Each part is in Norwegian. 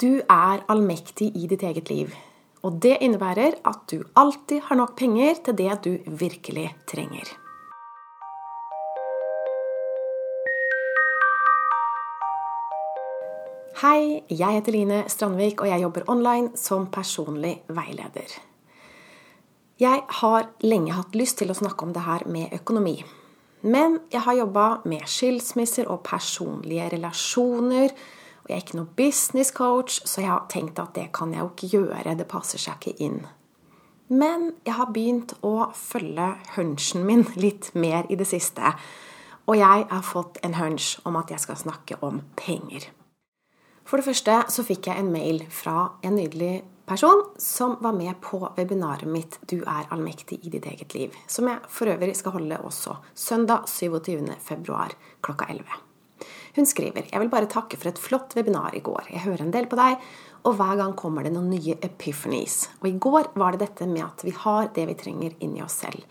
Du er allmektig i ditt eget liv. Og det innebærer at du alltid har nok penger til det du virkelig trenger. Hei, jeg heter Line Strandvik, og jeg jobber online som personlig veileder. Jeg har lenge hatt lyst til å snakke om det her med økonomi. Men jeg har jobba med skilsmisser og personlige relasjoner jeg er ikke noen business coach, så jeg har tenkt at det kan jeg jo ikke gjøre. Det passer seg ikke inn. Men jeg har begynt å følge hunchen min litt mer i det siste. Og jeg har fått en hunch om at jeg skal snakke om penger. For det første så fikk jeg en mail fra en nydelig person som var med på webinaret mitt 'Du er allmektig i ditt eget liv', som jeg for øvrig skal holde også søndag 27.2. klokka 11. Hun skriver jeg vil bare takke for et flott webinar i går. Jeg hører en del på deg, og hver gang kommer det noen nye epiphanies. Og i går var det dette med at vi har det vi trenger inni oss selv.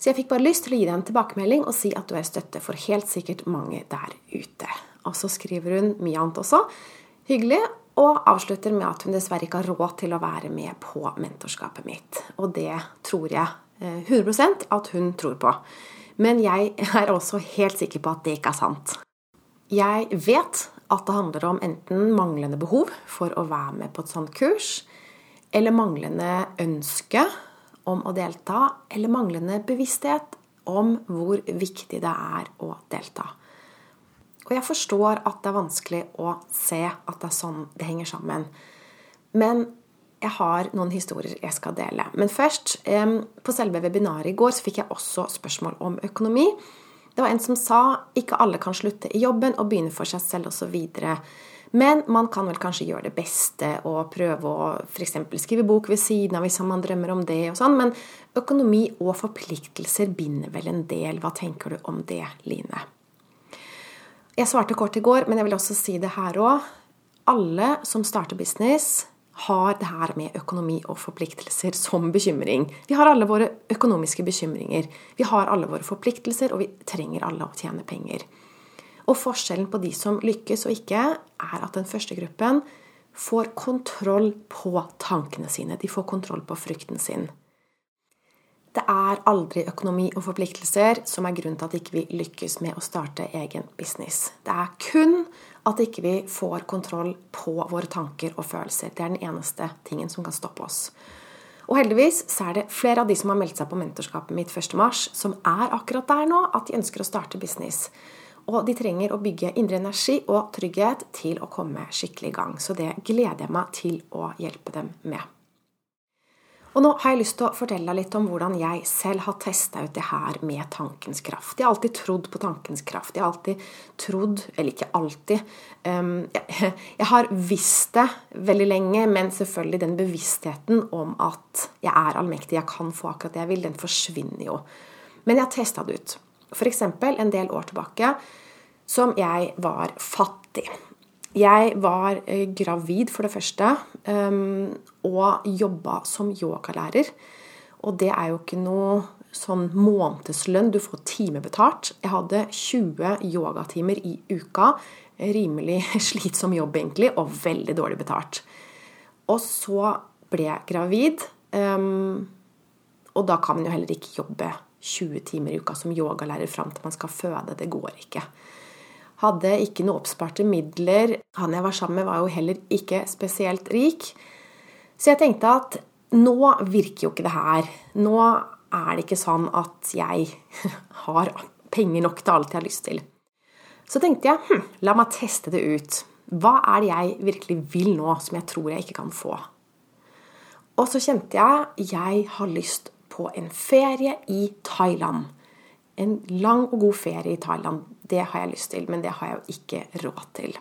Så jeg fikk bare lyst til å gi deg en tilbakemelding og si at du er støtte for helt sikkert mange der ute. Og så skriver hun mye annet også. Hyggelig. Og avslutter med at hun dessverre ikke har råd til å være med på mentorskapet mitt. Og det tror jeg 100 eh, at hun tror på. Men jeg er også helt sikker på at det ikke er sant. Jeg vet at det handler om enten manglende behov for å være med på et sånt kurs, eller manglende ønske om å delta, eller manglende bevissthet om hvor viktig det er å delta. Og jeg forstår at det er vanskelig å se at det er sånn det henger sammen. Men jeg har noen historier jeg skal dele. Men først, på selve webinaret i går så fikk jeg også spørsmål om økonomi. Det var en som sa ikke alle kan slutte i jobben og begynne for seg selv osv. Men man kan vel kanskje gjøre det beste og prøve å f.eks. skrive bok ved siden av hvis man drømmer om det. og sånn, Men økonomi og forpliktelser binder vel en del. Hva tenker du om det, Line? Jeg svarte kort i går, men jeg vil også si det her òg. Alle som starter business, har det her med økonomi og forpliktelser som bekymring. Vi har alle våre økonomiske bekymringer. Vi har alle våre forpliktelser, og vi trenger alle å tjene penger. Og forskjellen på de som lykkes og ikke, er at den første gruppen får kontroll på tankene sine. De får kontroll på frykten sin. Det er aldri økonomi og forpliktelser som er grunnen til at ikke vi ikke lykkes med å starte egen business. Det er kun at ikke vi får kontroll på våre tanker og følelser. Det er den eneste tingen som kan stoppe oss. Og heldigvis så er det flere av de som har meldt seg på mentorskapet mitt 1.3, som er akkurat der nå at de ønsker å starte business. Og de trenger å bygge indre energi og trygghet til å komme skikkelig i gang. Så det gleder jeg meg til å hjelpe dem med. Og nå har jeg lyst til å fortelle deg litt om hvordan jeg selv har testa ut det her med tankens kraft. Jeg har alltid trodd på tankens kraft. Jeg har alltid trodd Eller ikke alltid. Jeg, jeg, har visst det veldig lenge, men selvfølgelig den bevisstheten om at jeg er allmektig, jeg kan få akkurat det jeg vil, den forsvinner jo. Men jeg har testa det ut. F.eks. en del år tilbake som jeg var fattig. Jeg var eh, gravid, for det første, ehm, og jobba som yogalærer. Og det er jo ikke noe sånn månedslønn. Du får timebetalt. Jeg hadde 20 yogatimer i uka. Rimelig slitsom jobb, egentlig, og veldig dårlig betalt. Og så ble jeg gravid. Ehm, og da kan man jo heller ikke jobbe 20 timer i uka som yogalærer fram til man skal føde. Det går ikke. Hadde ikke noe oppsparte midler. Han jeg var sammen med, var jo heller ikke spesielt rik. Så jeg tenkte at nå virker jo ikke det her. Nå er det ikke sånn at jeg har penger nok til alt jeg har lyst til. Så tenkte jeg hm, la meg teste det ut. Hva er det jeg virkelig vil nå, som jeg tror jeg ikke kan få? Og så kjente jeg jeg har lyst på en ferie i Thailand. En lang og god ferie i Thailand. Det har jeg lyst til, men det har jeg jo ikke råd til.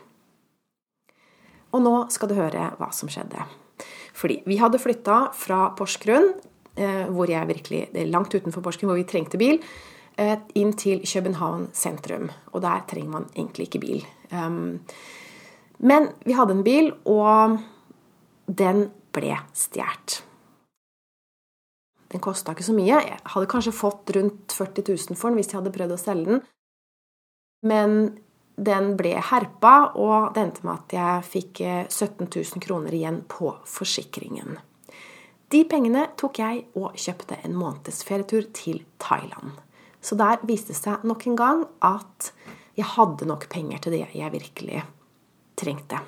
Og nå skal du høre hva som skjedde. Fordi vi hadde flytta fra Porsgrunn, eh, hvor jeg virkelig, langt utenfor Porsgrunn, hvor vi trengte bil, eh, inn til København sentrum. Og der trenger man egentlig ikke bil. Um, men vi hadde en bil, og den ble stjålet. Den kosta ikke så mye. Jeg hadde kanskje fått rundt 40 000 for den hvis jeg hadde prøvd å selge den. Men den ble herpa, og det endte med at jeg fikk 17 eh, 000 kroner igjen på forsikringen. De pengene tok jeg og kjøpte en måneds ferietur til Thailand. Så der viste det seg nok en gang at jeg hadde nok penger til det jeg virkelig trengte.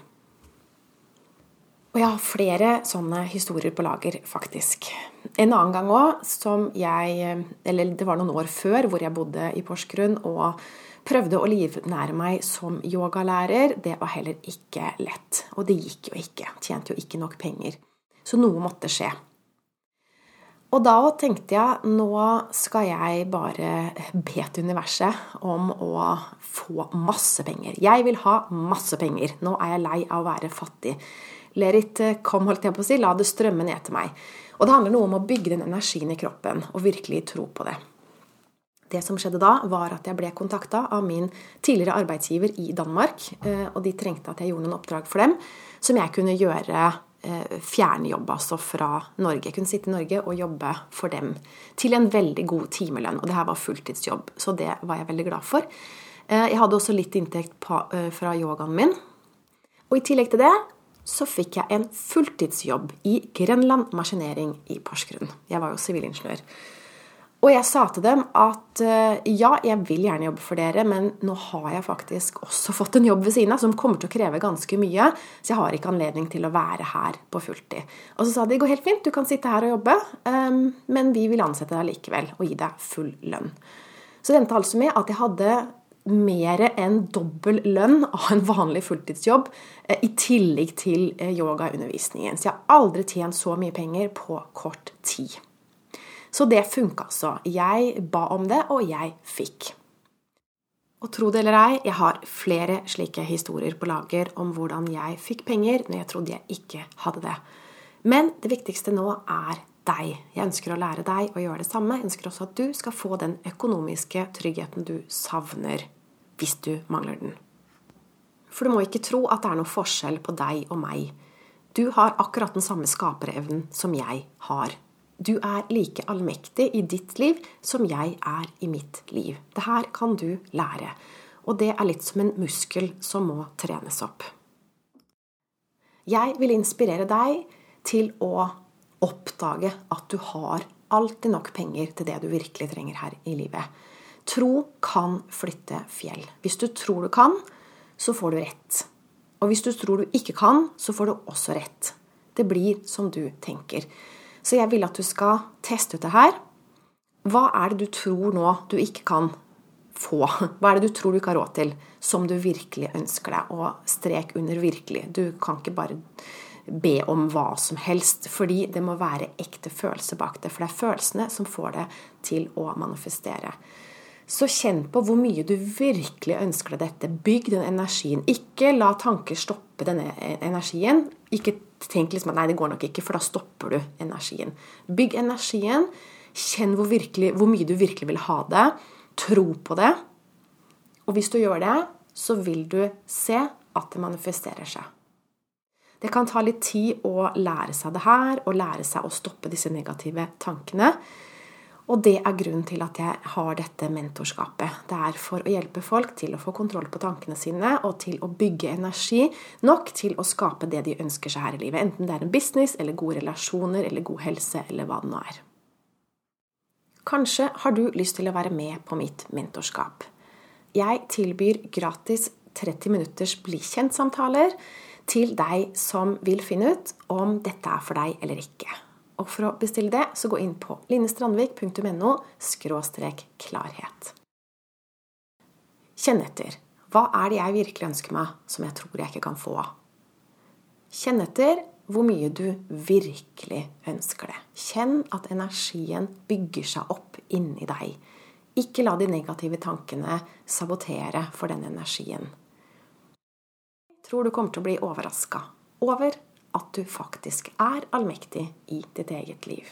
Og jeg har flere sånne historier på lager, faktisk. En annen gang òg, som jeg Eller det var noen år før, hvor jeg bodde i Porsgrunn og prøvde å livnære meg som yogalærer. Det var heller ikke lett. Og det gikk jo ikke. Tjente jo ikke nok penger. Så noe måtte skje. Og da tenkte jeg nå skal jeg bare be til universet om å få masse penger. Jeg vil ha masse penger. Nå er jeg lei av å være fattig. Lerit, kom, holdt jeg på å si. La det strømme ned til meg. Og det handler noe om å bygge den energien i kroppen og virkelig tro på det. Det som skjedde da, var at jeg ble kontakta av min tidligere arbeidsgiver i Danmark. Eh, og de trengte at jeg gjorde noen oppdrag for dem som jeg kunne gjøre Eh, fjernjobb altså fra Norge. Jeg kunne sitte i Norge og jobbe for dem til en veldig god timelønn. Og det her var fulltidsjobb, så det var jeg veldig glad for. Eh, jeg hadde også litt inntekt fra yogaen min. Og i tillegg til det så fikk jeg en fulltidsjobb i Grenland maskinering i Porsgrunn. Jeg var jo sivilingeniør. Og jeg sa til dem at eh, ja, jeg vil gjerne jobbe for dere, men nå har jeg faktisk også fått en jobb ved siden av som kommer til å kreve ganske mye, så jeg har ikke anledning til å være her på fulltid. Og så sa de det går helt fint, du kan sitte her og jobbe, ehm, men vi vil ansette deg likevel og gi deg full lønn. Så det endte altså med at jeg hadde mer enn dobbel lønn av en vanlig fulltidsjobb eh, i tillegg til eh, yogaundervisningen. Så jeg har aldri tjent så mye penger på kort tid. Så det funka altså. Jeg ba om det, og jeg fikk. Og tro det eller ei, jeg har flere slike historier på lager om hvordan jeg fikk penger når jeg trodde jeg ikke hadde det. Men det viktigste nå er deg. Jeg ønsker å lære deg å gjøre det samme. Jeg ønsker også at du skal få den økonomiske tryggheten du savner hvis du mangler den. For du må ikke tro at det er noe forskjell på deg og meg. Du har akkurat den samme skaperevnen som jeg har. Du er like allmektig i ditt liv som jeg er i mitt liv. Det her kan du lære. Og det er litt som en muskel som må trenes opp. Jeg vil inspirere deg til å oppdage at du har alltid nok penger til det du virkelig trenger her i livet. Tro kan flytte fjell. Hvis du tror du kan, så får du rett. Og hvis du tror du ikke kan, så får du også rett. Det blir som du tenker. Så jeg vil at du skal teste ut det her. Hva er det du tror nå du ikke kan få? Hva er det du tror du ikke har råd til, som du virkelig ønsker deg? Og strek under 'virkelig'. Du kan ikke bare be om hva som helst, fordi det må være ekte følelser bak det. For det er følelsene som får det til å manifestere. Så kjenn på hvor mye du virkelig ønsker deg dette. Bygg den energien. Ikke la tanker stoppe denne energien. Ikke tenk liksom at nei, det går nok ikke, for da stopper du energien. Bygg energien. Kjenn hvor, virkelig, hvor mye du virkelig vil ha det. Tro på det. Og hvis du gjør det, så vil du se at det manifesterer seg. Det kan ta litt tid å lære seg det her, og lære seg å stoppe disse negative tankene. Og det er grunnen til at jeg har dette mentorskapet. Det er for å hjelpe folk til å få kontroll på tankene sine og til å bygge energi nok til å skape det de ønsker seg her i livet. Enten det er en business eller gode relasjoner eller god helse eller hva det nå er. Kanskje har du lyst til å være med på mitt mentorskap. Jeg tilbyr gratis 30 minutters bli kjent-samtaler til deg som vil finne ut om dette er for deg eller ikke. Og for å bestille det, så gå inn på linestrandvik.no klarhet. Kjenn etter. Hva er det jeg virkelig ønsker meg, som jeg tror jeg ikke kan få? Kjenn etter hvor mye du virkelig ønsker det. Kjenn at energien bygger seg opp inni deg. Ikke la de negative tankene sabotere for den energien. Jeg tror du kommer til å bli overraska over at du faktisk er allmektig i ditt eget liv.